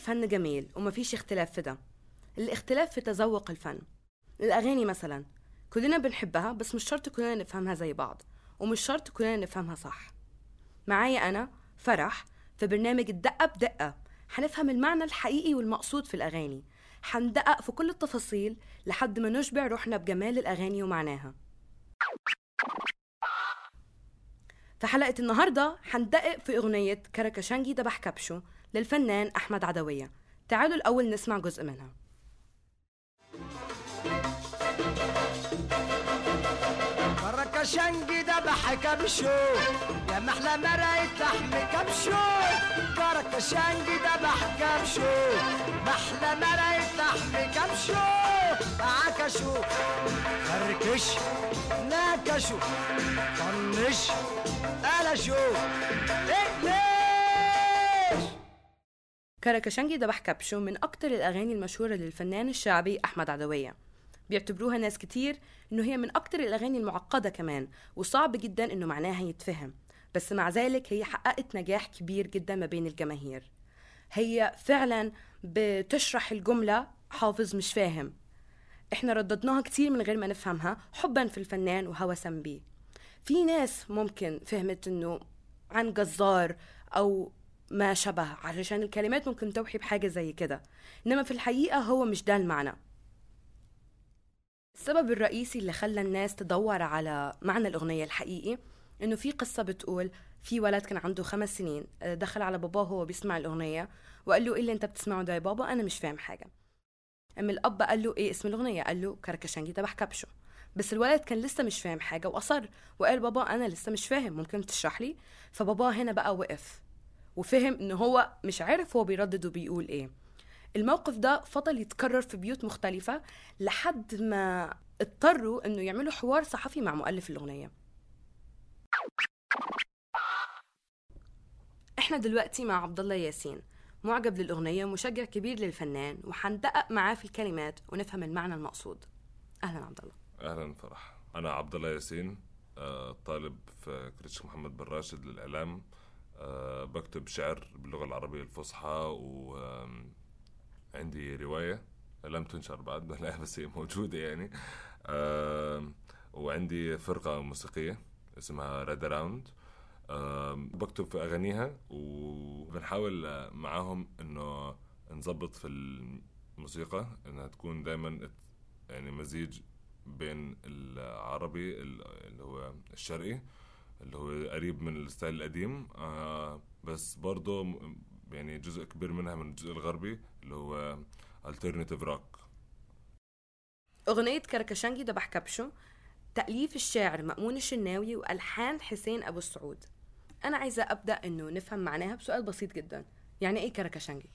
الفن جميل وما فيش اختلاف في ده. الاختلاف في تذوق الفن. الأغاني مثلا كلنا بنحبها بس مش شرط كلنا نفهمها زي بعض ومش شرط كلنا نفهمها صح. معايا أنا فرح في برنامج الدقة بدقة. حنفهم المعنى الحقيقي والمقصود في الأغاني. حندقق في كل التفاصيل لحد ما نشبع روحنا بجمال الأغاني ومعناها. في حلقة النهاردة حندقق في أغنية كركشنجي دبح كبشو للفنان أحمد عدوية. تعالوا الأول نسمع جزء منها. كركشنجي دبح كبشو يا محلى مرقة لحم كبشو. كركشنجي دبح كبشو محلى مرقة لحم كبشو. عكشو فركش ناكشو طنش قلشو. اقلش كركشنجي دبح كبشو من أكتر الأغاني المشهورة للفنان الشعبي أحمد عدوية. بيعتبروها ناس كتير إنه هي من أكتر الأغاني المعقدة كمان وصعب جدا إنه معناها يتفهم. بس مع ذلك هي حققت نجاح كبير جدا ما بين الجماهير. هي فعلا بتشرح الجملة حافظ مش فاهم إحنا رددناها كتير من غير ما نفهمها حبا في الفنان وهوسا بيه. في ناس ممكن فهمت إنه عن جزار أو ما شبه علشان الكلمات ممكن توحي بحاجة زي كده. إنما في الحقيقة هو مش ده المعنى. السبب الرئيسي اللي خلى الناس تدور على معنى الأغنية الحقيقي إنه في قصة بتقول في ولد كان عنده خمس سنين آه، دخل على باباه وهو بيسمع الأغنية وقال له إيه اللي أنت بتسمعه ده يا بابا؟ أنا مش فاهم حاجة. أم الأب قال له إيه اسم الأغنية؟ قال له كركشنجي تبع كبشه بس الولد كان لسه مش فاهم حاجة وأصر وقال بابا أنا لسه مش فاهم ممكن تشرح لي؟ فبابا هنا بقى وقف. وفهم إن هو مش عارف هو بيردد وبيقول إيه. الموقف ده فضل يتكرر في بيوت مختلفة لحد ما اضطروا إنه يعملوا حوار صحفي مع مؤلف الأغنية. إحنا دلوقتي مع عبد الله ياسين معجب للأغنية ومشجع كبير للفنان وحندقق معاه في الكلمات ونفهم المعنى المقصود. أهلا عبد الله أهلا فرح أنا عبد الله ياسين آه، طالب في college محمد بن راشد للإعلام. بكتب شعر باللغة العربية الفصحى وعندي رواية لم تنشر بعد بس هي موجودة يعني. وعندي فرقة موسيقية اسمها ريد اراوند بكتب في أغانيها وبنحاول آه، معاهم إنه نظبط في الموسيقى إنها تكون دائما يعني مزيج بين العربي ال- اللي هو الشرقي اللي هو قريب من ال style القديم. آه بس برضه يعني جزء كبير منها من الجزء الغربي اللي هو alternative rock. أغنية كركشنجي دبح كبشو تأليف الشاعر مأمون الشناوي وألحان حسين أبو السعود. أنا عايزة أبدأ إنه نفهم معناها بسؤال بسيط جدا. يعني إيه كركشنجي؟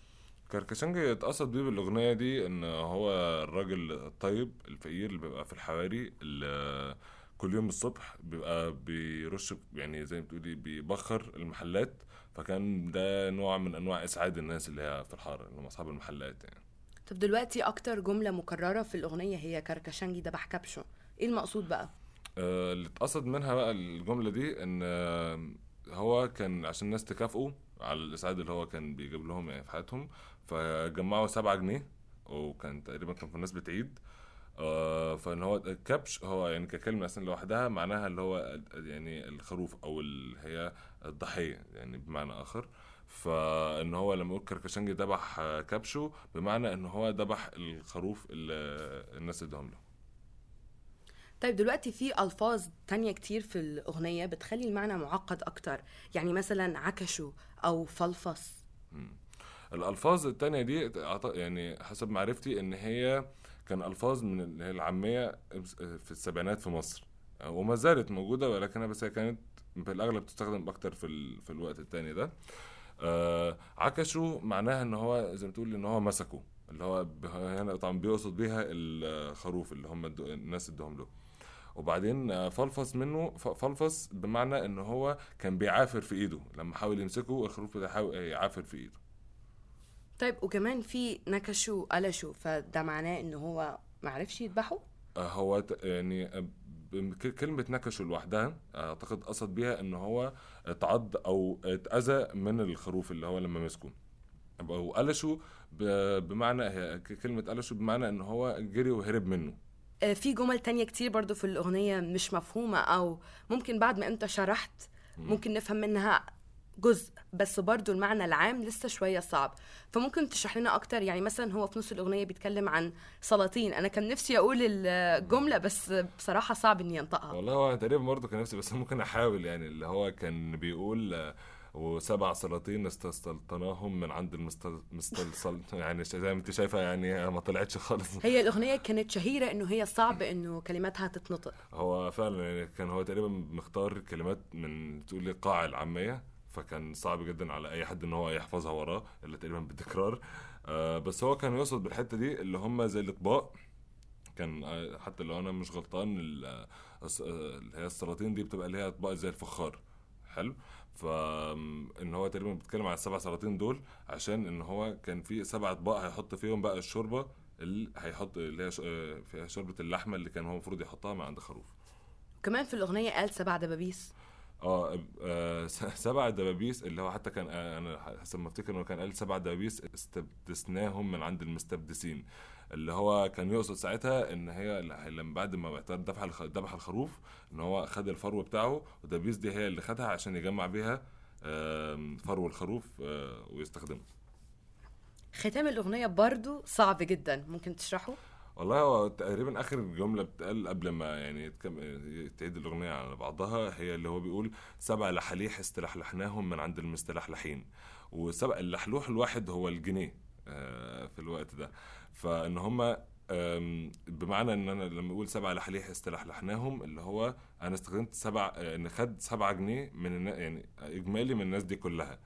كركشنجي اتقصد بيه بالأغنية دي إن هو الراجل الطيب الفقير اللي بيبقى في الحواري اللي كل يوم الصبح بيبقى بيرش يعني زي ما بتقولي بيبخر المحلات فكان ده نوع من أنواع إسعاد الناس اللي هي في الحارة اللي هم أصحاب المحلات يعني طب دلوقتي أكتر جملة مكررة في الأغنية هي كركشنجي دبح كبشو إيه المقصود بقى؟ آه، اللي اتقصد منها بقى الجملة دي إن آه، هو كان عشان الناس تكافئه على الإسعاد اللي هو كان بيجيب لهم يعني في حياتهم فجمعوا سبعة جنيه وكان تقريبا كان في مناسبة عيد آه، فإن هو الكبش هو يعني ككلمة أصلا لوحدها معناها اللي هو يعني الخروف أو اللي هي الضحية يعني بمعنى آخر. فإن هو لما يقول كركشنجي ذبح آه، كبشه بمعنى إن هو ذبح الخروف اللي الناس ادهم له. طيب دلوقتي في ألفاظ تانية كتير في الأغنية بتخلي المعنى معقد أكتر. يعني مثلا عكشو أو فلفص. الألفاظ التانية دي يعني حسب معرفتي إن هي كان ألفاظ من العامية في السبعينات في مصر. وما زالت موجودة ولكنها بس هي كانت بالاغلب تستخدم أكتر في ال... في الوقت التاني ده. آه عكشوا معناها إن هو زي ما تقول إن هو مسكه اللي هو هنا طبعا بيقصد بيها الخروف اللي هم. الناس ادوهم له. وبعدين آه، فلفص منه فلفص بمعنى إن هو كان بيعافر في إيده. لما حاول يمسكه الخروف ده حاول يعافر في إيده. طيب وكمان في نكشو قلشو فده معناه إن هو معرفش يذبحه؟ آه، هو يعني آه، كلمة نكشه لوحدها أعتقد قصد بيها إن هو اتعض أو اتأذى من الخروف اللي هو لما مسكه. ب- بمعنى هي ك- كلمة قلشوا بمعنى إن هو جري وهرب منه. آه، في جمل تانية كتير برضو في الأغنية مش مفهومة أو ممكن بعد ما أنت شرحت ممكن نفهم منها جزء بس برضو المعنى العام لسه شوية صعب. فممكن تشرح لنا أكتر؟ يعني مثلا هو في نص الأغنية بيتكلم عن سلاطين. أنا كان نفسي أقول الجملة بس بصراحة صعب إني أنطقها. والله هو تقريبا برضه كان نفسي بس ممكن أحاول. يعني اللي هو كان بيقول وسبع سلاطين استسلطناهم من عند المستل مستلصل يعني زي ما انت شايفة يعني ما طلعتش خالص. هي الأغنية كانت شهيرة إنه هي صعب إنه كلماتها تتنطق. هو فعلا يعني كان هو تقريبا مختار كلمات من تقول لي القاعة العامية. فكان صعب جدا على أي حد إن هو يحفظها وراه اللي تقريبا بالتكرار. آه بس هو كان يقصد بالحتة دي اللي هم زي الإطباق. كان آه، حتى لو أنا مش غلطان آه، آه، اللي هي السلاطين دي بتبقى اللي هي أطباق زي الفخار. حلو؟ فان هو تقريبا بيتكلم على السبع سلاطين دول عشان إن هو كان في سبع أطباق هيحط فيهم بقى الشوربة اللي هيحط اللي هي فيها شوربة اللحمة اللي كان هو المفروض يحطها من عند خروف. كمان في الأغنية قال سبع دبابيس. آه آه، سبع دبابيس اللي هو حتى كان آه، أنا حسب ما أفتكر إنه كان قال سبع دبابيس استبدسناهم من عند المستبدسين. اللي هو كان يقصد ساعتها إن هي لما بعد ما اعتبر ذبح ذبح الخروف إن هو خد الفرو بتاعه والدبابيس دي هي اللي خدها عشان يجمع بيها فرو الخروف آه، ويستخدمه. ختام الأغنية برضو صعب جدا. ممكن تشرحه؟ والله هو تقريبا آخر جملة بتقال قبل ما يعني. تعيد الأغنية على بعضها هي اللي هو بيقول سبع لحاليح استلحلحناهم من عند المستلحلحين وسبع اللحلوح الواحد هو الجنيه آه، في الوقت ده فإن هم بمعنى إن أنا لما أقول سبع لحاليح استلحلحناهم اللي هو أنا استخدمت سبع آه، إن خد سبعة جنيه من. يعني إجمالي من الناس دي كلها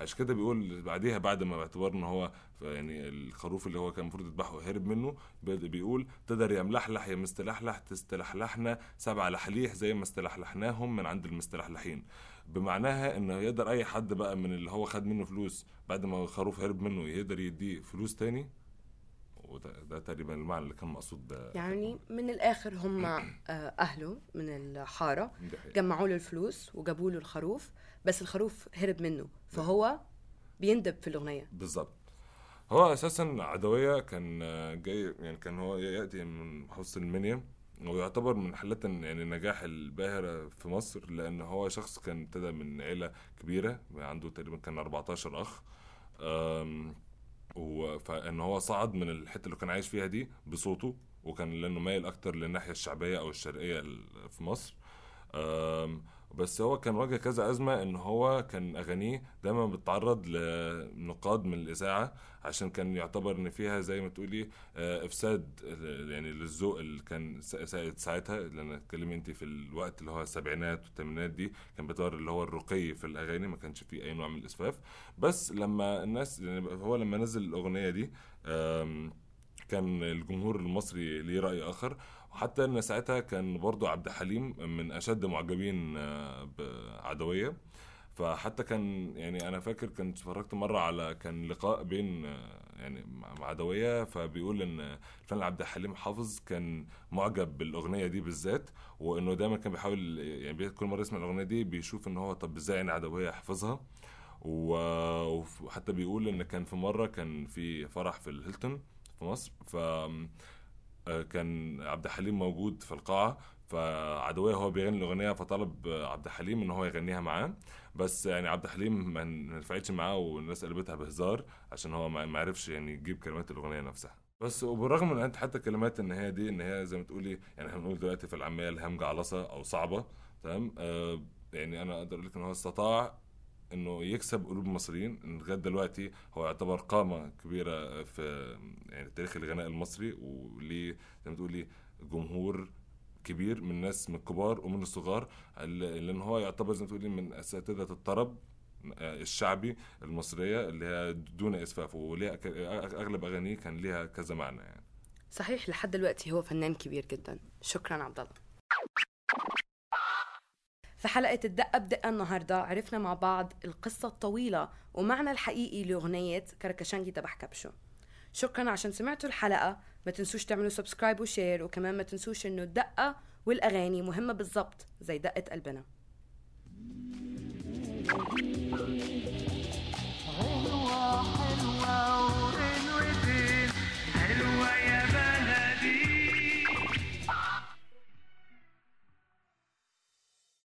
عشان كده بيقول بعديها بعد ما باعتبار إن هو يعني الخروف اللي هو كان المفروض يذبحه هرب منه بي- بيقول تقدر يا ملحلح يا مستلحلح تستلحلحنا سبع لحليح زي ما استلحلحناهم من عند المستلحلحين. بمعناها انه يقدر أي حد بقى من اللي هو خد منه فلوس بعد ما الخروف هرب منه يقدر يديه فلوس تاني؟ وده ده تقريبا المعنى اللي كان مقصود يعني من الآخر هم آه، أهله من حقيقي. جمعوا له الفلوس وجابوا له الخروف بس الخروف هرب منه. فهو بيندب في الأغنية. بالظبط. هو أساسا عدوية كان آه، جاي يعني كان هو يأتي من محافظه المنيا ويعتبر من حالات يعني النجاح الباهرة في مصر لأن هو شخص كان ابتدى من عيلة كبيرة عنده تقريبا كان 14 أخ. فإن هو صعد من الحتة اللي كان عايش فيها دي بصوته وكان لأنه مايل أكتر للناحية الشعبية أو الشرقية ال- في مصر. بس هو كان واجه كذا أزمة إن هو كان أغانيه دايما بتتعرض لنقاد من الإذاعة عشان كان يعتبر إن فيها زي ما تقولي آه، إفساد آه، يعني للذوق اللي كان سا- سائد ساعتها لأن تكلمي أنت في الوقت اللي هو السبعينات والثمانينات دي كان بيظهر اللي هو الرقي في الأغاني ما كانش فيه أي نوع من الإسفاف. بس لما الناس يعني هو لما نزل الأغنية دي كان الجمهور المصري ليه رأي آخر. وحتى إن ساعتها كان برضو عبد الحليم من أشد معجبين آه، بعدوية. فحتى كان يعني أنا فاكر كنت اتفرجت مرة على كان لقاء بين آه، يعني مع عدويه فبيقول إن الفنان عبد الحليم حافظ كان معجب بالأغنية دي بالذات وإنه دايما كان بيحاول يعني كل مرة يسمع الأغنية دي بيشوف إن هو طب إزاي يعني عدوية يحفظها. وحتى بيقول إن كان في مرة كان في فرح في الهيلتون في مصر. ف كان عبد الحليم موجود في القاعة فعدوية هو بيغني الأغنية فطلب عبد الحليم إن هو يغنيها معاه. بس يعني عبد الحليم ما نفعتش معاه والناس قلبتها بهزار عشان هو ما عرفش يعني يجيب كلمات الأغنية نفسها. بس وبالرغم من حتى كلمات إن هي دي إن هي زي ما تقولي يعني إحنا بنقول دلوقتي في العاميه الهمجة علصة أو صعبة تمام؟ آه يعني أنا أقدر أقول لك إن هو استطاع إنه يكسب قلوب المصريين لغاية دلوقتي هو يعتبر قامة كبيرة في يعني تاريخ الغناء المصري وليه زي ما تقولي جمهور كبير من ناس من الكبار ومن الصغار ال- لأن هو يعتبر زي ما تقولي من أساتذة الطرب آه، الشعبي المصرية اللي هي دون إسفاف وليها أغلب أغانيه كان ليها كذا معنى يعني. صحيح لحد دلوقتي هو فنان كبير جدا. شكرا عبد الله. في حلقة الدقة بدقة النهاردة عرفنا مع بعض القصة الطويلة ومعنى الحقيقي لأغنية كركشنجي دبح كبشو شكرا عشان سمعتوا الحلقة. ما تنسوش تعملوا subscribe و share وكمان ما تنسوش إنه الدقة والأغاني مهمة بالظبط زي دقة قلبنا. Oh,